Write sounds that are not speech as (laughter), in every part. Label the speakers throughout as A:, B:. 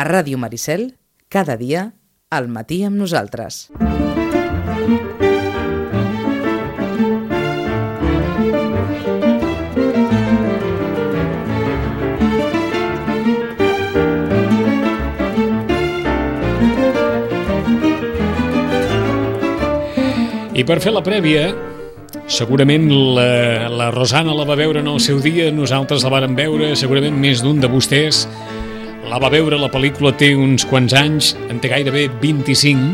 A: A Ràdio Maricel, cada dia, al matí amb nosaltres.
B: I per fer la prèvia, segurament la, la Rosana la va veure en el seu dia, nosaltres la vàrem veure, segurament més d'un de vostès la va veure, la pel·lícula té uns quants anys, en té gairebé 25.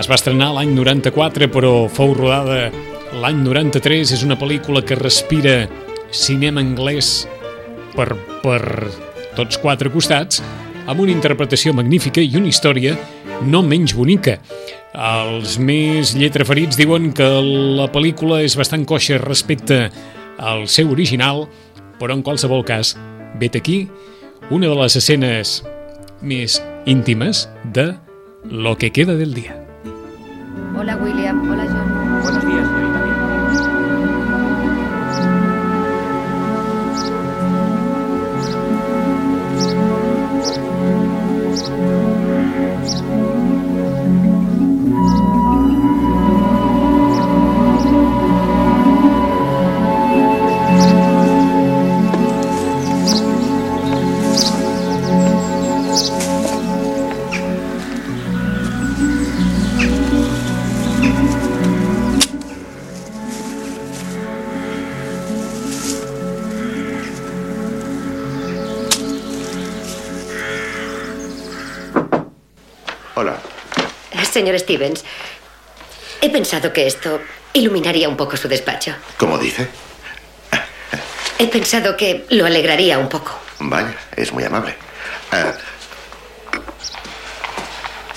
B: Es va estrenar l'any 94, però fou rodada l'any 93. És una pel·lícula que respira cinema anglès per, per tots quatre costats, amb una interpretació magnífica i una història no menys bonica. Els més lletraferits diuen que la pel·lícula és bastant coixa respecte al seu original, però en qualsevol cas, vet aquí una de les escenes més íntimes de Lo que queda del dia.
C: Hola William, hola John.
D: Hola.
C: Señor Stevens, he pensado que esto iluminaría un poco su despacho.
D: ¿Cómo dice?
C: He pensado que lo alegraría un poco.
D: Vaya, es muy amable. Ah,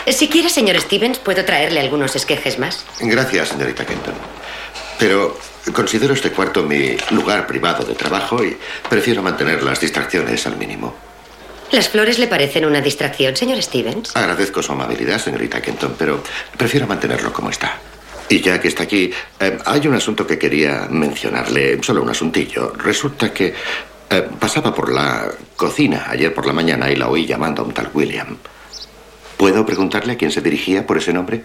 C: Si quiere, señor Stevens, puedo traerle algunos esquejes más.
D: gracias, señorita Kenton. Pero considero este cuarto mi lugar privado de trabajo y prefiero mantener las distracciones al mínimo.
C: ¿Las flores le parecen una distracción, señor Stevens?
D: Agradezco su amabilidad, señorita Kenton, pero prefiero mantenerlo como está. Y ya que está aquí, eh, hay un asunto que quería mencionarle, solo un asuntillo. Resulta que eh, pasaba por la cocina ayer por la mañana y la oí llamando a un tal William. ¿Puedo preguntarle a quién se dirigía por ese nombre?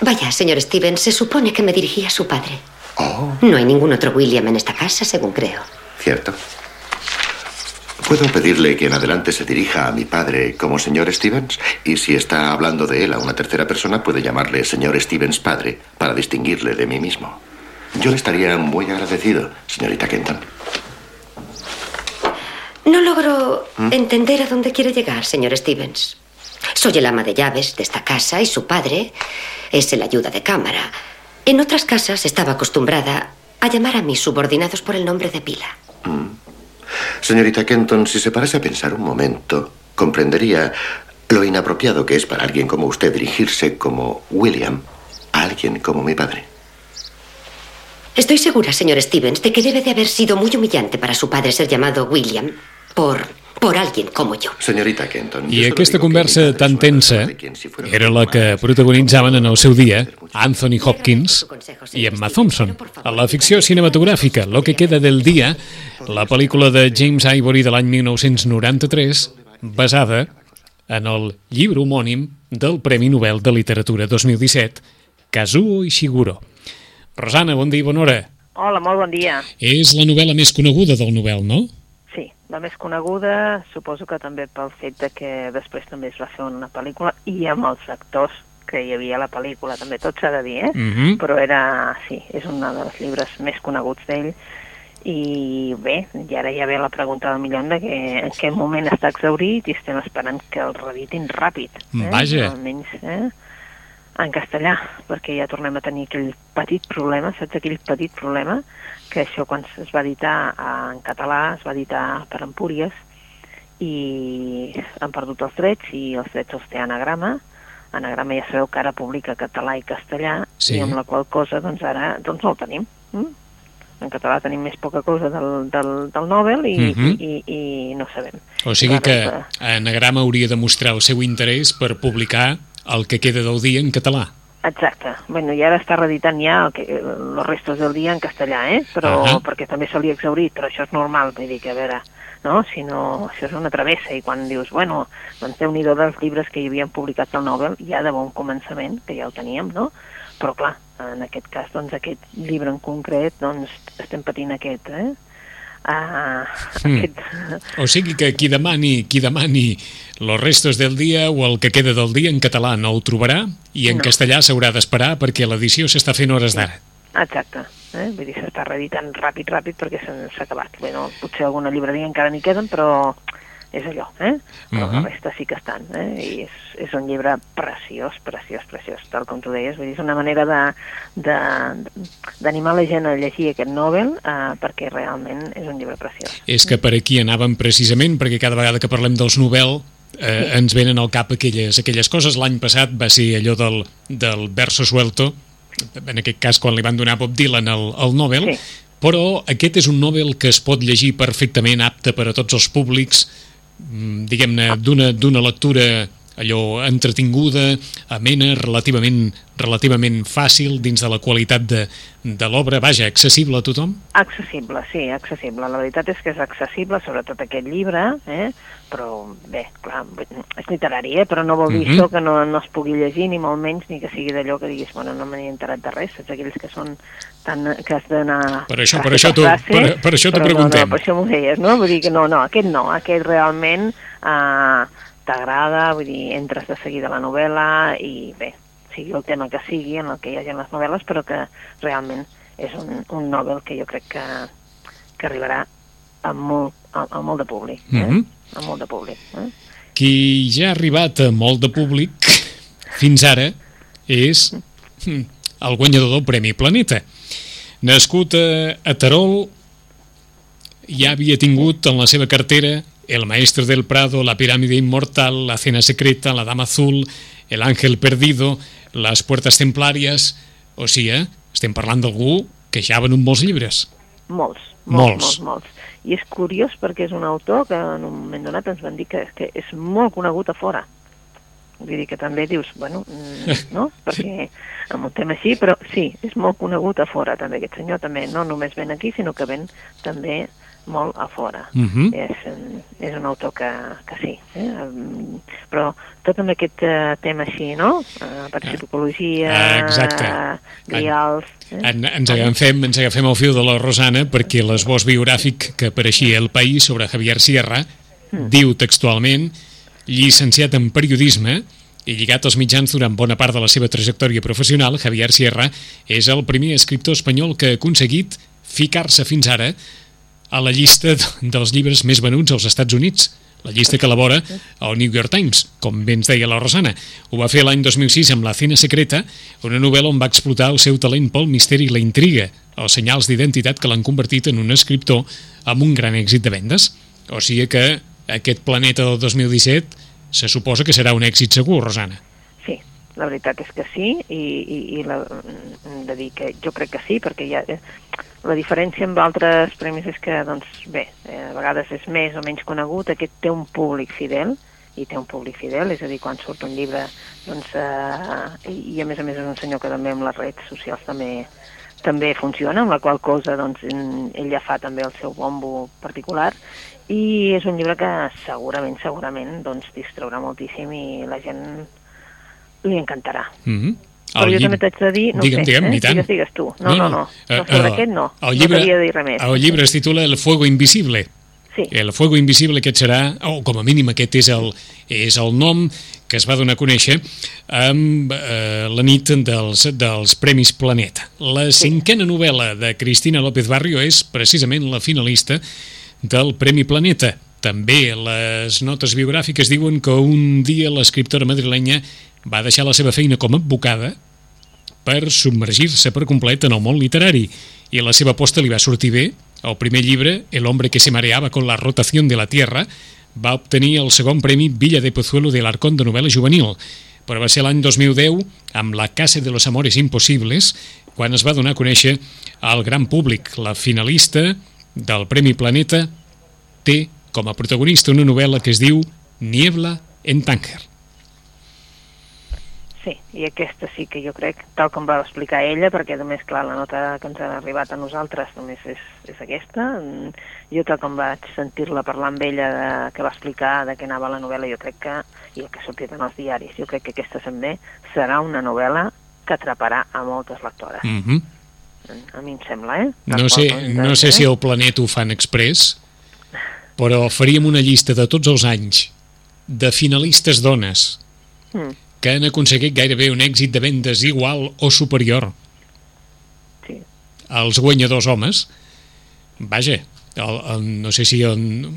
C: Vaya, señor Stevens, se supone que me dirigía a su padre.
D: Oh,
C: No hay ningún otro William en esta casa, según creo.
D: cierto. ¿Puedo pedirle que en adelante se dirija a mi padre como señor Stevens? Y si está hablando de él a una tercera persona, puede llamarle señor Stevens padre para distinguirle de mí mismo. Yo le estaría muy agradecido, señorita Kenton.
C: No logro entender a dónde quiere llegar, señor Stevens. Soy el ama de llaves de esta casa y su padre es el ayuda de cámara. En otras casas estaba acostumbrada a llamar a mis subordinados por el nombre de pila.
D: Señorita Kenton, si se parase a pensar un momento, comprendería lo inapropiado que es para alguien como usted dirigirse como William a alguien como mi padre.
C: Estoy segura, señor Stevens, de que debe de haber sido muy humillante para su padre ser llamado William por, alguien como yo.
D: Señorita Kenton. yo
B: I aquesta conversa tan tensa era la que protagonitzaven en el seu dia Anthony Hopkins i Emma Thompson. A la ficció cinematogràfica Lo que queda del dia, la pel·lícula de James Ivory de l'any 1993, basada en el llibre homònim del Premi Nobel de Literatura 2017, Kazuo Ishiguro. Rosana, bon dia i bona hora.
E: Hola, molt bon dia.
B: És la novel·la més coneguda del Nobel, no?
E: La més coneguda, suposo que també pel fet de que després també es va fer una pel·lícula i amb els actors que hi havia a la pel·lícula, també tot s'ha de dir, eh?
B: Mhm.
E: Però era, sí, és un dels llibres més coneguts d'ell i bé, i ara ja ve la pregunta del milió de que en quin moment està exaurit i estem esperant que el reeditin ràpid. Eh?
B: Vaja.
E: Almenys, eh? En castellà, perquè ja tornem a tenir aquell petit problema, saps aquell petit problema, que això quan es va editar en català es va editar per Empúries i han perdut els drets i els drets els té anagrama, anagrama ja sabeu que ara publica català i castellà
B: Sí.
E: i amb la qual cosa doncs ara doncs no el tenim mm? en català tenim més poca cosa del, del, del Nobel i,
B: Mhm.
E: i, i no sabem
B: O sigui
E: Clar,
B: que Anagrama hauria de mostrar el seu interès per publicar el que queda del dia en català.
E: Exacte. Bueno, i ara està reeditant ja el que, los restos del dia en castellà, eh? Però,
B: Ahà.
E: perquè també se li ha exaurit, però això és normal, vull dir que, a veure, no? sinó això és una travessa i quan dius, bueno, doncs déu nhi dels llibres que hi havien publicat al Nobel ja de bon començament, que ja el teníem, no? Però clar, en aquest cas, doncs aquest llibre en concret, doncs estem patint aquest, eh? Uh,
B: mm. aquest... O sigui que qui demani, qui demani Los restos del dia o el que queda del dia en català no ho trobarà i en no. castellà s'haurà d'esperar perquè l'edició s'està fent hores d'ara.
E: Exacte. Eh? Vull dir, s'està reeditant ràpid, ràpid perquè s'ha acabat. Bé, no, potser alguna llibreria encara n'hi queden, però és allò, eh? Però uh -huh. la resta sí que estan, eh? I és, és un llibre preciós, preciós, preciós, tal com tu deies. Vull dir, és una manera d'animar la gent a llegir aquest Nobel eh, perquè realment és un llibre preciós.
B: És que per aquí anàvem precisament, perquè cada vegada que parlem dels Nobel eh, sí. ens venen al cap aquelles, aquelles coses. L'any passat va ser allò del, del verso suelto, en aquest cas quan li van donar Bob Dylan el, el Nobel, sí. però aquest és un Nobel que es pot llegir perfectament apte per a tots els públics, diguem-ne, d'una lectura allò entretinguda, amena, relativament, relativament fàcil dins de la qualitat de, de l'obra, vaja, accessible a tothom?
E: Accessible, sí, accessible. La veritat és que és accessible, sobretot aquest llibre, eh? però bé, clar, és literari, eh? però no vol dir uh mhm. -huh. això que no, no es pugui llegir, ni molt menys, ni que sigui d'allò que diguis, bueno, no m'he enterat de res, saps aquells que són tan, que has d'anar...
B: Per això, per això, tu, per, per això t'ho preguntem.
E: No, no, per això m'ho deies, no? Vull dir que no, no, aquest no, aquest realment... Eh, t'agrada, vull dir, entres de seguida a la novel·la i bé, sigui el tema que sigui en el que hi hagi les novel·les, però que realment és un, un novel que jo crec que, que arribarà a molt, a, a molt de públic. Eh? Mm -hmm. A molt de públic. Eh?
B: Qui ja ha arribat a molt de públic fins ara és hm, el guanyador del Premi Planeta. Nascut a, a Terol, ja havia tingut en la seva cartera El Maestro del Prado, La Pirámide Inmortal, La Cena Secreta, La Dama Azul, El Ángel Perdido, Les Puertes Templàries... O sigui, eh? estem parlant d'algú que ja ha venut molts llibres.
E: Molts, molts, molts, molts. I és curiós perquè és un autor que en un moment donat ens van dir que, que és molt conegut a fora. Vull dir que també dius, bueno, mm, no? (laughs) Perquè amb un tema així, però sí, és molt conegut a fora també aquest senyor, també no només ven aquí, sinó que ven també molt a fora. Uh mhm. -huh. és, és un autor que, que sí. Eh? Però tot amb aquest uh, tema així, no? Uh, per psicologia, uh, Exacte. Grials...
B: Eh? En, ens, agafem, ens agafem el fil de la Rosana perquè l'esbós biogràfic que apareixia al País sobre Javier Sierra mm. diu textualment llicenciat en periodisme i lligat als mitjans durant bona part de la seva trajectòria professional, Javier Sierra és el primer escriptor espanyol que ha aconseguit ficar-se fins ara a la llista dels llibres més venuts als Estats Units, la llista que elabora el New York Times, com bé ens deia la Rosana. Ho va fer l'any 2006 amb La Cena Secreta, una novel·la on va explotar el seu talent pel misteri i la intriga, els senyals d'identitat que l'han convertit en un escriptor amb un gran èxit de vendes. O sigui que aquest planeta del 2017 se suposa que serà un èxit segur, Rosana.
E: Sí, la veritat és que sí, i, i, i la, de dir que jo crec que sí, perquè ja, la diferència amb altres premis és que, doncs, bé, eh, a vegades és més o menys conegut, aquest té un públic fidel, i té un públic fidel, és a dir, quan surt un llibre, doncs, eh, i, a més a més és un senyor que també amb les redes socials també també funciona, amb la qual cosa doncs, ell ja fa també el seu bombo particular i és un llibre que segurament, segurament doncs, distraurà moltíssim i la gent li encantarà. Mm -hmm. Però jo també t'haig de dir, no digue'm, sé, digue'm, eh? digues, digues tu. No, no, no, no, no. Uh, sobre uh, aquest no, el llibre, no dir res més.
B: El llibre es titula El fuego invisible. Sí. El fuego invisible aquest serà, o com a mínim aquest és el, és el nom que es va donar a conèixer amb eh, la nit dels, dels Premis Planeta. La sí. cinquena novel·la de Cristina López Barrio és precisament la finalista del Premi Planeta. També les notes biogràfiques diuen que un dia l'escriptora madrilenya va deixar la seva feina com a advocada per submergir-se per complet en el món literari i la seva aposta li va sortir bé. El primer llibre, El hombre que se mareaba con la rotación de la tierra, va obtenir el segon premi Villa de Pozuelo de l'Arcón de novel·la juvenil, però va ser l'any 2010, amb La casa de los amores imposibles, quan es va donar a conèixer al gran públic. La finalista del Premi Planeta té com a protagonista una novel·la que es diu Niebla en Tánger.
E: Sí, i aquesta sí que jo crec, tal com va explicar ella, perquè només, clar, la nota que ens ha arribat a nosaltres només és, és aquesta. Mm, Jo, tal com vaig sentir-la parlar amb ella, de, que va explicar de què anava la novel·la, jo crec que, i el que ha sortit en els diaris, jo crec que aquesta també serà una novel·la que atraparà a moltes lectores.
B: Mm -hmm.
E: A mi em sembla, eh?
B: No sé, no sé
E: eh?
B: si el Planet ho fan express, però faríem una llista de tots els anys de finalistes dones
E: Mm,
B: que han aconseguit gairebé un èxit de vendes igual o superior
E: sí.
B: als guanyadors homes. Vaja, el, el, no sé si el,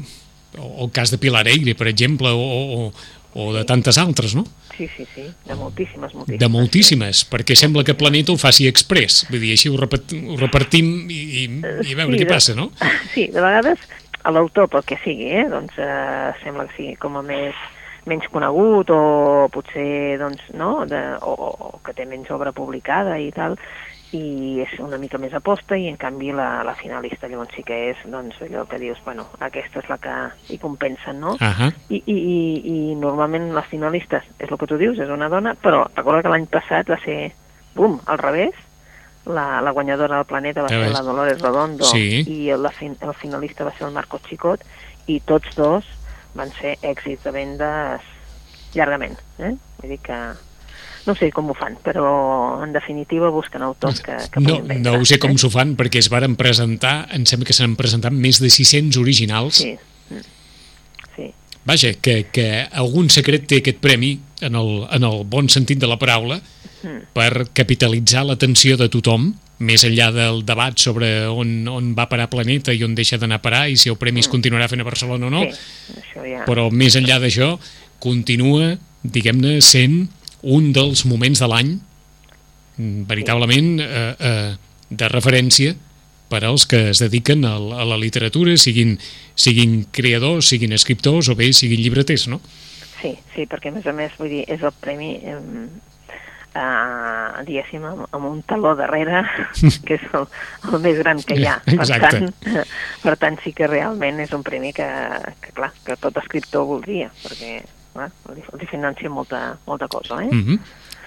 B: el cas de Pilar Eire, per exemple, o, o, o de tantes altres, no?
E: Sí, sí, sí, de moltíssimes, moltíssimes.
B: De moltíssimes, perquè sembla que Planeta ho faci express. Vull dir, així ho, repet, ho repartim i, i, i a veure
E: Sí,
B: què
E: de-
B: passa, no? (laughs)
E: Sí, de vegades a l'autor, pel que sigui, eh, doncs eh, sembla que sigui com a més menys conegut o potser doncs, no? de, o, o que té menys obra publicada i tal i és una mica més aposta i en canvi la, la finalista llavors sí que és doncs, allò que dius, bueno, aquesta és la que hi compensen, no?
B: Ahà.
E: I, i, i, i normalment les finalistes, és el que tu dius, és una dona, però recorda que l'any passat va ser, bum, al revés, la, la guanyadora del planeta va ser la Dolores Redondo
B: Sí.
E: i fin, el finalista va ser el Marco Chicot i tots dos van ser èxits de vendes llargament. Eh? Vull dir que no sé com ho fan, però en definitiva busquen autors que, que
B: No,
E: vendre.
B: no ho sé com
E: eh?
B: s'ho fan, perquè es varen presentar, em sembla que s'han presentat més de 600 originals.
E: Sí, Mm. sí,
B: Vaja, que, que algun secret té aquest premi, en el, en el bon sentit de la paraula,
E: Mm.
B: per capitalitzar l'atenció de tothom, més enllà del debat sobre on, on va parar Planeta i on deixa d'anar a parar i si el premi es continuarà fent a Barcelona o no,
E: Mm. sí, ja...
B: però més enllà d'això, continua, diguem-ne, sent un dels moments de l'any mm, veritablement eh, eh, de referència per als que es dediquen a, la- a la literatura, siguin, siguin creadors, siguin escriptors o bé siguin llibreters, no?
E: Sí, sí, perquè a més a més, vull dir, és el premi, eh, eh, diguéssim, amb, amb un taló darrere, (laughs) que és el, el més gran que hi ha. Per tant, per tant, sí que realment és un premi que, que clar, que tot escriptor voldria, perquè clar, li, li financia molta, molta cosa, eh?
B: Mm -hmm.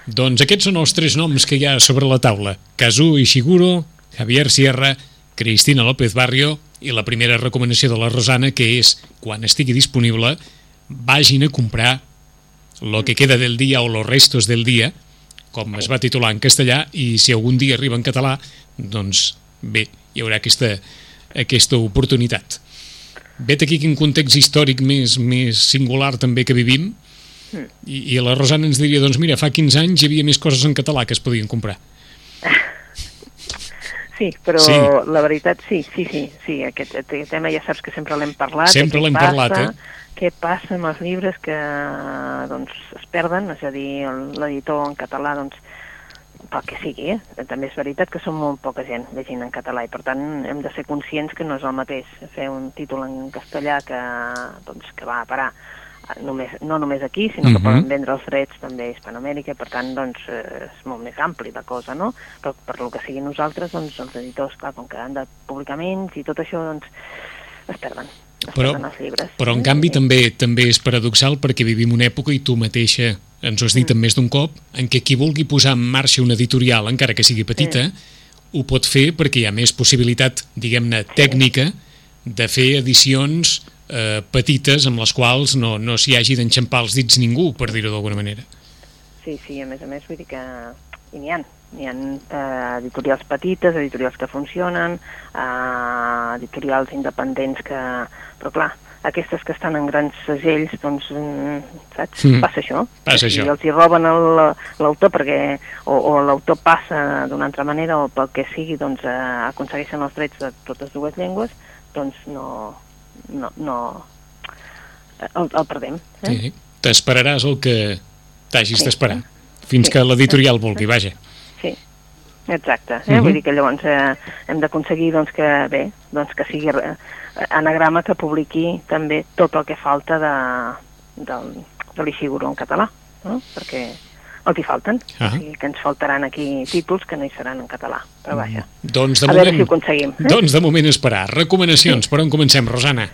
B: Doncs aquests són els tres noms que hi ha sobre la taula. Kazu Ishiguro, Javier Sierra, Cristina López Barrio i la primera recomanació de la Rosana, que és, quan estigui disponible, vagin a comprar Lo que queda del dia o Los restos del dia, com es va titular en castellà, i si algun dia arriba en català, doncs bé, hi haurà aquesta, aquesta oportunitat. Vet aquí quin context històric més, més singular també que vivim, i, i la Rosana ens diria, doncs mira, fa 15 anys hi havia més coses en català que es podien comprar. (laughs)
E: Sí, però
B: Sí.
E: la veritat sí, sí, sí, sí, aquest, aquest tema ja saps que sempre l'hem parlat.
B: Sempre l'hem parlat, eh?
E: Què passa amb els llibres que doncs, es perden, és a dir, l'editor en català, doncs, pel que sigui, eh? també és veritat que som molt poca gent llegint en català i per tant hem de ser conscients que no és el mateix fer un títol en castellà que, doncs, que va a parar eh, només, no només aquí, sinó que
B: Mhm.
E: poden vendre els drets també a Hispanoamèrica, per tant, doncs, eh, és molt més ampli la cosa, no? Però per lo que sigui nosaltres, doncs, els editors, clar, com que han de publicar menys i tot això, doncs, es perden.
B: Però,
E: els llibres.
B: però en canvi també també és paradoxal perquè vivim una època i tu mateixa ens ho has dit en més d'un cop en què qui vulgui posar en marxa una editorial encara que sigui petita ho pot fer perquè hi ha més possibilitat diguem-ne tècnica de fer edicions eh, petites amb les quals no, no s'hi hagi d'enxampar els dits ningú per dir-ho d'alguna manera
E: Sí, sí, a més a més, vull dir que n'hi ha. N'hi ha eh, editorials petites, editorials que funcionen, eh, editorials independents que... Però clar, aquestes que estan en grans segells, doncs, mm, saps?
B: Mm.
E: Passa això.
B: Passa
E: I
B: això.
E: els hi roben el- l'autor perquè... O, o l'autor passa d'una altra manera o pel que sigui, doncs, eh, aconsegueixen els drets de totes dues llengües, doncs no... no, no el, el perdem. Eh?
B: sí. t'esperaràs el que t'hagis
E: Sí.
B: d'esperar fins
E: Sí.
B: que l'editorial vulgui, vaja
E: Sí, exacte. Eh?
B: Mhm.
E: Vull dir que llavors eh, hem d'aconseguir doncs, que, bé, doncs, que sigui eh, anagrama que publiqui també tot el que falta de, del, de l'Ishiguro en català, no? perquè el que falten.
B: Ah.
E: O sigui, que ens faltaran aquí títols que no hi seran en català. Però vaja,
B: doncs de
E: a veure
B: moment,
E: si ho aconseguim. Eh?
B: Doncs de moment esperar. Recomanacions, per on comencem, Rosana?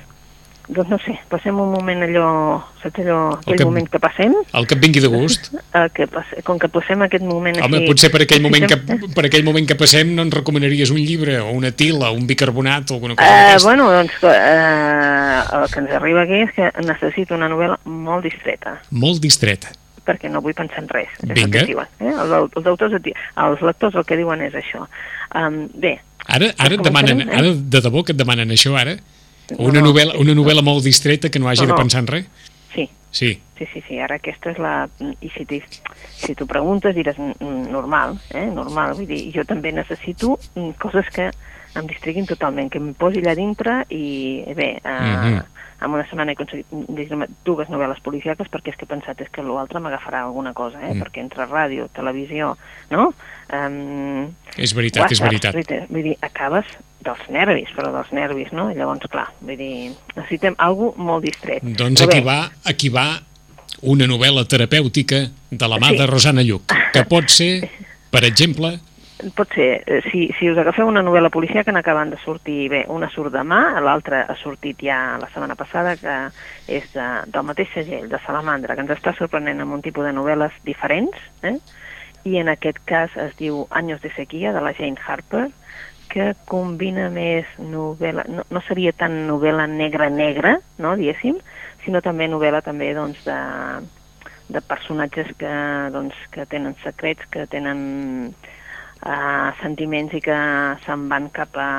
E: Doncs no sé, passem un moment allò, saps allò, aquell
B: que-
E: moment que passem,
B: El que et vingui de gust.
E: eh, que passe, com que passem aquest moment
B: Home,
E: així...
B: potser per aquell, moment que, per aquell moment que passem no ens recomanaries un llibre o una tila o un bicarbonat o alguna cosa
E: Eh,
B: d'aquesta.
E: bueno, doncs eh, el que ens arriba aquí és que necessito una novel·la molt distreta,
B: Molt distreta.
E: perquè no vull pensar en res. És el
B: Vinga.
E: que et diuen, eh? els, els, autors, els lectors el que diuen és això. Um, bé,
B: Ara, ara et demanen,
E: eh?
B: ara de debò que et demanen això ara? Una,
E: No, no,
B: novel·la, una
E: no.
B: novel·la molt distreta que no hagi
E: No,
B: de pensar en res?
E: sí,
B: Sí.
E: Sí, sí, sí, ara aquesta és la... I si, t'hi- si t'ho preguntes diràs "Mm, normal, eh? Normal, vull dir, jo també necessito mm, coses que em distriguin totalment, que em posi allà dintre i bé, eh,
B: Mhm.
E: En una setmana he aconseguit llegir dues novel·les policíaques perquè és que he pensat és que l'altre m'agafarà alguna cosa, eh?
B: Mm.
E: Perquè entre ràdio, televisió, no? Um,
B: És veritat, és veritat.
E: Vull dir, acabes dels nervis, però dels nervis, no? I llavors, clar, vull dir, necessitem alguna molt distret.
B: Doncs
E: Però
B: aquí
E: bé,
B: va, aquí va una novel·la terapèutica de la mà
E: Sí.
B: de Rosana Lluc, que pot ser, per exemple,
E: Pot ser, eh, si, si us agafeu una novel·la policia que n'acaben de sortir, bé, una surt demà, l'altra ha sortit ja la setmana passada, que és de, del mateix segell, de Salamandra, que ens està sorprenent amb un tipus de novel·les diferents, eh? i en aquest cas es diu Años de sequía, de la Jane Harper, que combina més novel·la, no, no seria tan novel·la negra-negra, no, diguéssim, sinó també novel·la també, doncs, de, de personatges que, doncs, que tenen secrets, que tenen uh, sentiments i que se'n van cap a,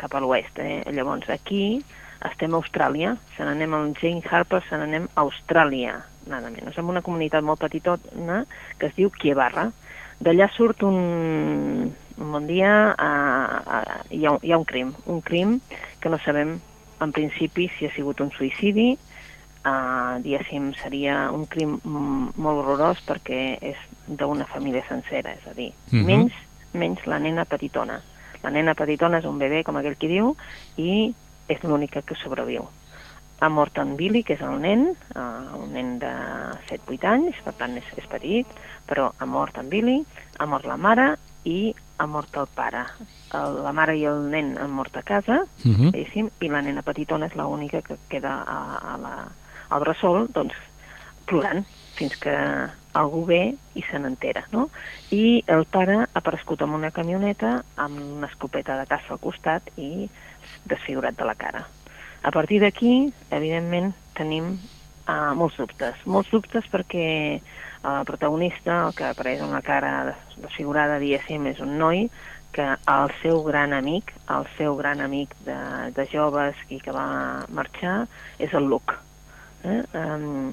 E: cap a l'oest. Eh? Llavors, aquí estem a Austràlia, se n'anem al Jane Harper, se n'anem a Austràlia, nada menys, amb una comunitat molt petitona que es diu Kievarra. D'allà surt un, un bon dia, uh, uh, hi, ha, hi ha un crim, un crim que no sabem en principi si ha sigut un suïcidi, uh, diguéssim, seria un crim molt horrorós perquè és d'una família sencera, és a dir,
B: Mhm.
E: menys, menys la nena petitona. La nena petitona és un bebè, com aquell qui diu, i és l'única que sobreviu. Ha mort en Billy, que és el nen, uh, un nen de 7-8 anys, per tant és, és petit, però ha mort en Billy, ha mort la mare i ha mort el pare. El, la mare i el nen han mort a casa,
B: uh -huh.
E: diguéssim, i la nena petitona és l'única que queda a, a la, al bressol, doncs, plorant, fins que algú ve i se n'entera, no? I el pare ha aparegut amb una camioneta amb una escopeta de caça al costat i desfigurat de la cara. A partir d'aquí, evidentment, tenim uh, molts dubtes. Molts dubtes perquè el protagonista, el que apareix amb la cara desfigurada, diguéssim, és un noi que el seu gran amic, el seu gran amic de, de joves i que va marxar, és el Luke. Eh? Um,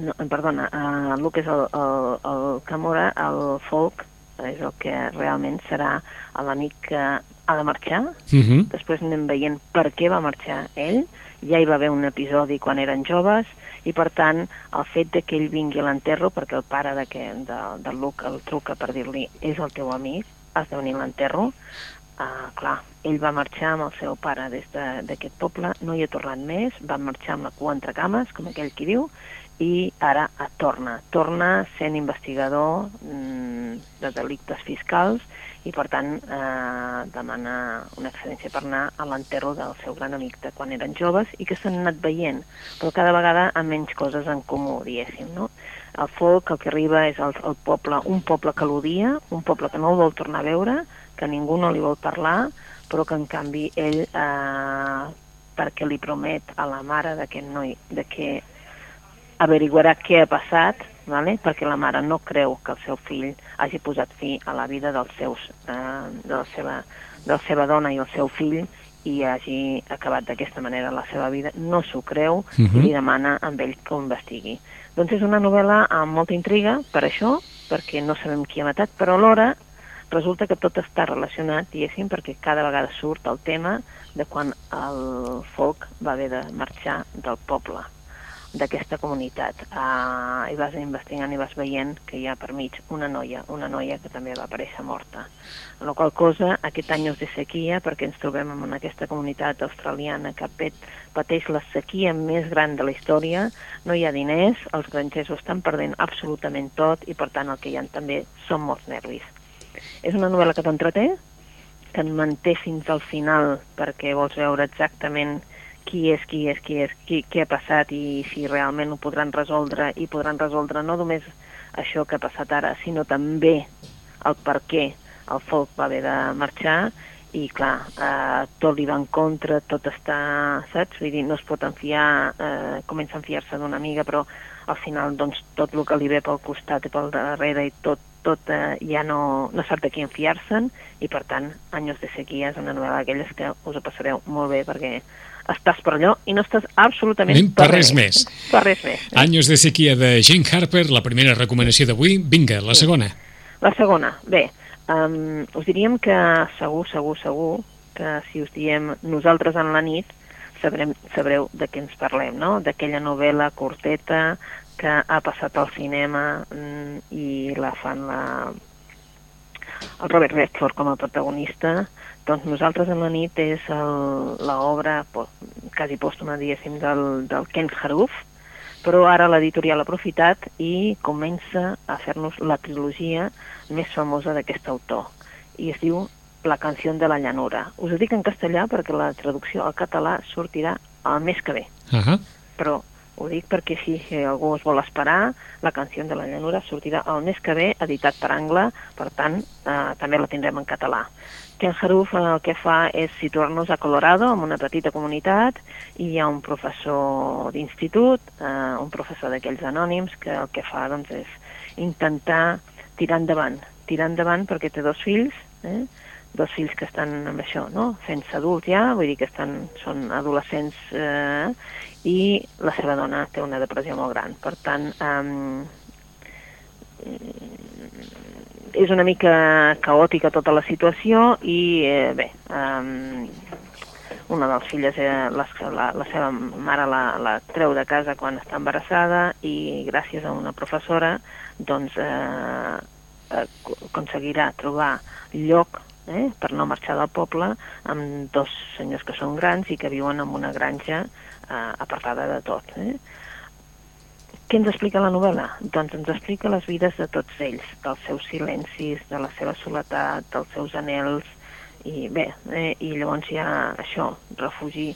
E: no, perdona, uh, Luke és el, el, el que mora, el Folk és el que realment serà l'amic que ha de marxar.
B: Uh -huh.
E: Després anem veient per què va marxar ell. Ja hi va haver un episodi quan eren joves i, per tant, el fet de que ell vingui a l'enterro, perquè el pare de, que, de, de Luke el truca per dir-li és el teu amic, has de venir a l'enterro, uh, clar, ell va marxar amb el seu pare des d'aquest poble, no hi ha tornat més, va marxar amb la cua entre cames, com aquell qui diu, i ara torna. Torna sent investigador mm, de delictes fiscals i, per tant, eh, demana una excedència per anar a l'enterro del seu gran amic de quan eren joves i que s'han anat veient, però cada vegada amb menys coses en comú, diguéssim, no? El folk, el que arriba és el, el poble, un poble que l'odia, un poble que no el vol tornar a veure, que ningú no li vol parlar, però que en canvi ell, eh, perquè li promet a la mare d'aquest noi de que averiguarà què ha passat, vale? perquè la mare no creu que el seu fill hagi posat fi a la vida dels seus, eh, de, la seva, de la seva dona i el seu fill i hagi acabat d'aquesta manera la seva vida, no s'ho creu uh
B: Mhm.
E: -huh. i li demana amb ell que ho investigui. Doncs és una novel·la amb molta intriga, per això, perquè no sabem qui ha matat, però alhora resulta que tot està relacionat, diguéssim, perquè cada vegada surt el tema de quan el folk va haver de marxar del poble d'aquesta comunitat. Uh, I vas investigant i vas veient que hi ha per mig una noia, una noia que també va aparèixer morta. En la qual cosa, aquest any de sequia, perquè ens trobem en aquesta comunitat australiana que pet, pateix la sequia més gran de la història, no hi ha diners, els grangers ho estan perdent absolutament tot i per tant el que hi ha també són molts nervis. És una novel·la que t'entreté, que et manté fins al final perquè vols veure exactament qui és, qui és, qui és, qui, què ha passat i si realment ho podran resoldre i podran resoldre no només això que ha passat ara, sinó també el per què el folk va haver de marxar i clar, eh, tot li va en contra, tot està, saps? Vull dir, no es pot enfiar, eh, comença a enfiar-se d'una amiga, però al final doncs, tot el que li ve pel costat i pel darrere i tot, tot eh, ja no, no sap de qui enfiar-se'n i per tant, Anys de sequia és una novel·la d'aquelles que us ho passareu molt bé perquè estàs per allò i no estàs absolutament
B: Anem per res més.
E: Per res més. Eh?
B: Anys de sequia de Jane Harper, la primera recomanació d'avui. Vinga, la segona.
E: La segona, bé, Um, us diríem que segur, segur, segur, que si us diem nosaltres en la nit, sabrem, sabreu de què ens parlem, no? D'aquella novel·la curteta que ha passat al cinema mm, i la fan la, el Robert Redford com a protagonista, doncs Nosaltres en la nit és l'obra quasi pòstuma, diguéssim, del, del Ken Haruf, però ara l'editorial ha aprofitat i comença a fer-nos la trilogia més famosa d'aquest autor, i es diu La canció de la llanura. Us ho dic en castellà perquè la traducció al català sortirà el mes que ve.
B: Uh -huh.
E: Però ho dic perquè si, si algú es vol esperar, la canció de la llanura sortirà el mes que ve, editat per Angle, per tant, eh, també la tindrem en català. Ken Haruf eh, el que fa és situar-nos a Colorado, en una petita comunitat, i hi ha un professor d'institut, eh, un professor d'aquells anònims, que el que fa doncs, és intentar tirar endavant, tirar endavant perquè té dos fills, eh? dos fills que estan amb això, no? fent-se adults ja, vull dir que estan, són adolescents eh, i la seva dona té una depressió molt gran. Per tant, eh, és una mica caòtica tota la situació i eh, bé, um, una de les filles, eh, la, la, la seva mare la, la treu de casa quan està embarassada i gràcies a una professora doncs eh, aconseguirà trobar lloc eh, per no marxar del poble amb dos senyors que són grans i que viuen en una granja eh, apartada de tot. Eh? Què ens explica la novel·la? Doncs ens explica les vides de tots ells, dels seus silencis, de la seva soledat, dels seus anels, i bé, eh, i llavors ja això, refugi,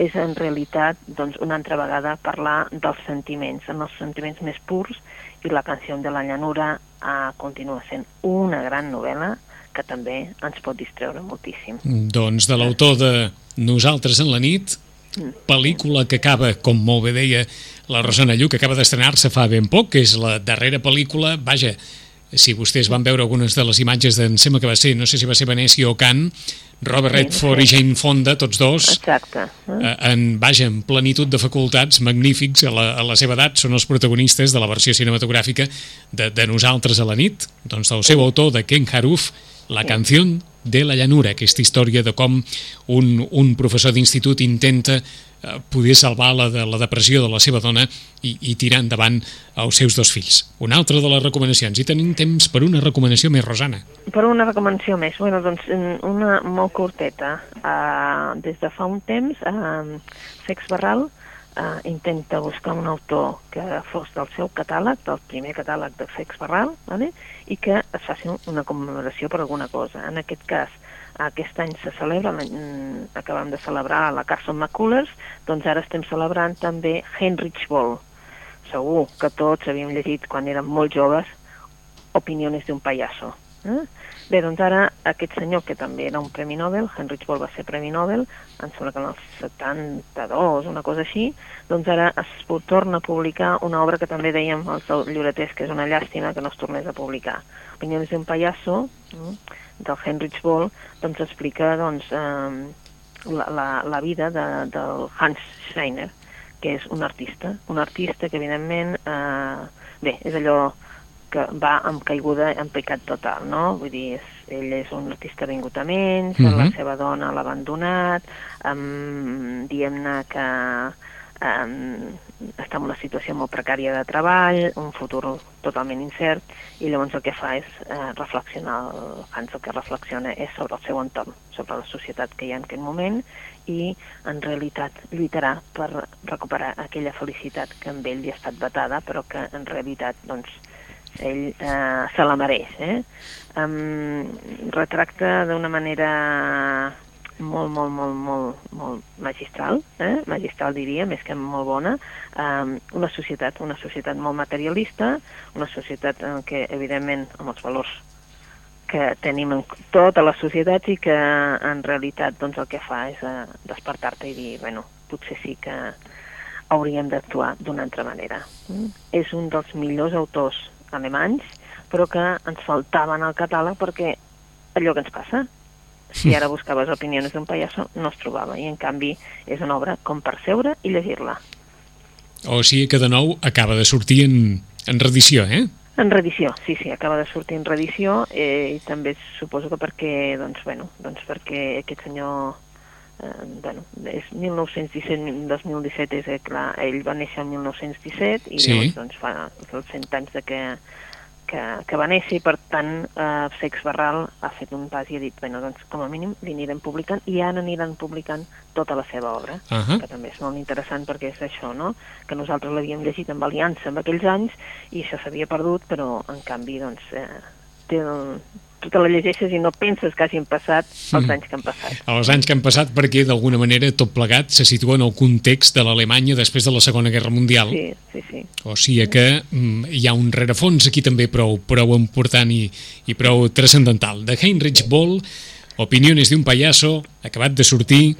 E: és en realitat doncs, una altra vegada parlar dels sentiments, en els sentiments més purs, i la canció de la llanura eh, continua sent una gran novel·la que també ens pot distreure moltíssim.
B: Doncs de l'autor de Nosaltres en la nit, pel·lícula que acaba, com molt bé deia la Rosana Lluc, que acaba d'estrenar-se fa ben poc, que és la darrera pel·lícula, vaja, si vostès van veure algunes de les imatges d'en sembla que va ser, no sé si va ser Venècia o Cannes, Robert Redford sí, sí. i Jane Fonda, tots dos,
E: Exacte.
B: Eh, en, vaja, en plenitud de facultats magnífics a la, a la seva edat, són els protagonistes de la versió cinematogràfica de, de Nosaltres a la nit, doncs del seu autor, de Ken Haruf, la canció de la llanura, aquesta història de com un, un professor d'institut intenta eh, poder salvar la, de, la depressió de la seva dona i, i tirar endavant els seus dos fills. Una altra de les recomanacions. I tenim temps per una recomanació més, Rosana.
E: Per una recomanació més. Bueno, doncs una molt curteta. Uh, des de fa un temps, uh, Sex Barral uh, intenta buscar un autor que fos del seu catàleg, del primer catàleg de Sex Barral, vale? i que es faci una commemoració per alguna cosa. En aquest cas, aquest any se celebra, mm, acabem de celebrar la Carson McCullers, doncs ara estem celebrant també Heinrich Ball. Segur que tots havíem llegit quan érem molt joves Opiniones d'un payaso. Eh? Bé, doncs ara aquest senyor, que també era un Premi Nobel, Heinrich Ball va ser Premi Nobel, em sembla que en el 72, una cosa així, doncs ara es torna a publicar una obra que també dèiem els llibreters, que és una llàstima que no es tornés a publicar. Opiniones d'un payaso, eh? del Heinrich Ball, doncs explica doncs, eh, la, la, la vida de, del Hans Schreiner, que és un artista, un artista que evidentment, eh, bé, és allò que va amb caiguda en pecat total, no? Vull dir, és, ell és un artista vingut a menys, uh -huh. la seva dona l'ha abandonat, um, diem-ne que um, està en una situació molt precària de treball, un futur totalment incert, i llavors el que fa és eh, reflexionar, el Hans el que reflexiona és sobre el seu entorn, sobre la societat que hi ha en aquest moment, i en realitat lluitarà per recuperar aquella felicitat que amb ell li ha estat batada, però que en realitat doncs, ell eh, se la mereix. Eh? Um, retracta d'una manera molt, molt, molt, molt, molt magistral, eh? magistral diria, més que molt bona, um, una societat, una societat molt materialista, una societat en què, evidentment, amb els valors que tenim en tota la societat i que en realitat doncs, el que fa és uh, despertar-te i dir, bueno, potser sí que hauríem d'actuar d'una altra manera. Mm? És un dels millors autors alemanys, però que ens faltaven al catàleg perquè allò que ens passa, si ara buscaves opinions d'un pallasso, no es trobava, i en canvi és una obra com per seure i llegir-la.
B: O sigui que de nou acaba de sortir en, en reedició, eh?
E: En reedició, sí, sí, acaba de sortir en reedició eh, i també suposo que perquè, doncs, bueno, doncs perquè aquest senyor eh, bueno, és 1917-2017 és eh, clar, ell va néixer en 1917 i
B: Sí.
E: llavors doncs, fa els 100 anys de que, que, que va néixer i per tant eh, Sex Barral ha fet un pas i ha dit, bueno, doncs com a mínim l'anirem publicant i ara aniran publicant tota la seva obra,
B: Ahà.
E: que també és molt interessant perquè és això, no? que nosaltres l'havíem llegit amb aliança en aquells anys i això s'havia perdut, però en canvi doncs, eh, té, tu te la llegeixes i no penses que hagin passat els anys que han passat.
B: Els anys que han passat perquè d'alguna manera tot plegat se situa en el context de l'Alemanya després de la Segona Guerra Mundial.
E: Sí, sí, sí.
B: O sigui que mm, hi ha un rerefons aquí també prou, prou important i, i prou transcendental. De Heinrich Boll, Opiniones d'un payaso, acabat de sortir,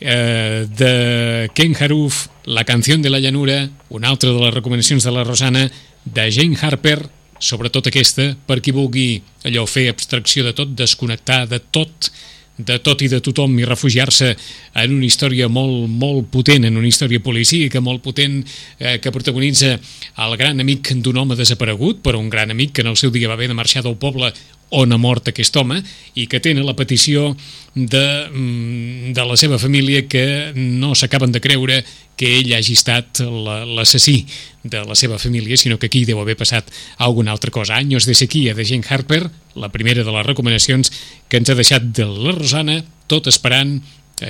B: eh, de Ken Haruf, La canción de la llanura, una altra de les recomanacions de la Rosana, de Jane Harper, sobretot aquesta, per qui vulgui allò fer abstracció de tot, desconnectar de tot, de tot i de tothom i refugiar-se en una història molt, molt potent, en una història policíaca molt potent eh, que protagonitza el gran amic d'un home desaparegut, però un gran amic que en el seu dia va haver de marxar del poble on ha mort aquest home i que tenen la petició de, mm, de la seva família que no s'acaben de creure que ell hagi estat la- l'assassí de la seva família, sinó que aquí deu haver passat alguna altra cosa. Anys de sequia de Jane Harper, la primera de les recomanacions que ens ha deixat de la Rosana, tot esperant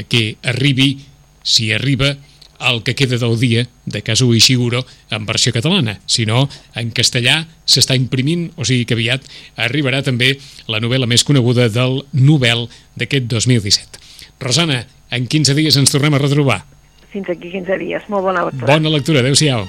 B: que arribi, si arriba, el que queda del dia de Kazuo Ishiguro en versió catalana. Si no, en castellà s'està imprimint, o sigui que aviat arribarà també la novel·la més coneguda del Nobel d'aquest 2017. Rosana, en 15 dies ens tornem a retrobar.
E: Fins aquí 15 dies. Molt bona lectura.
B: Bona lectura, adeu-siau.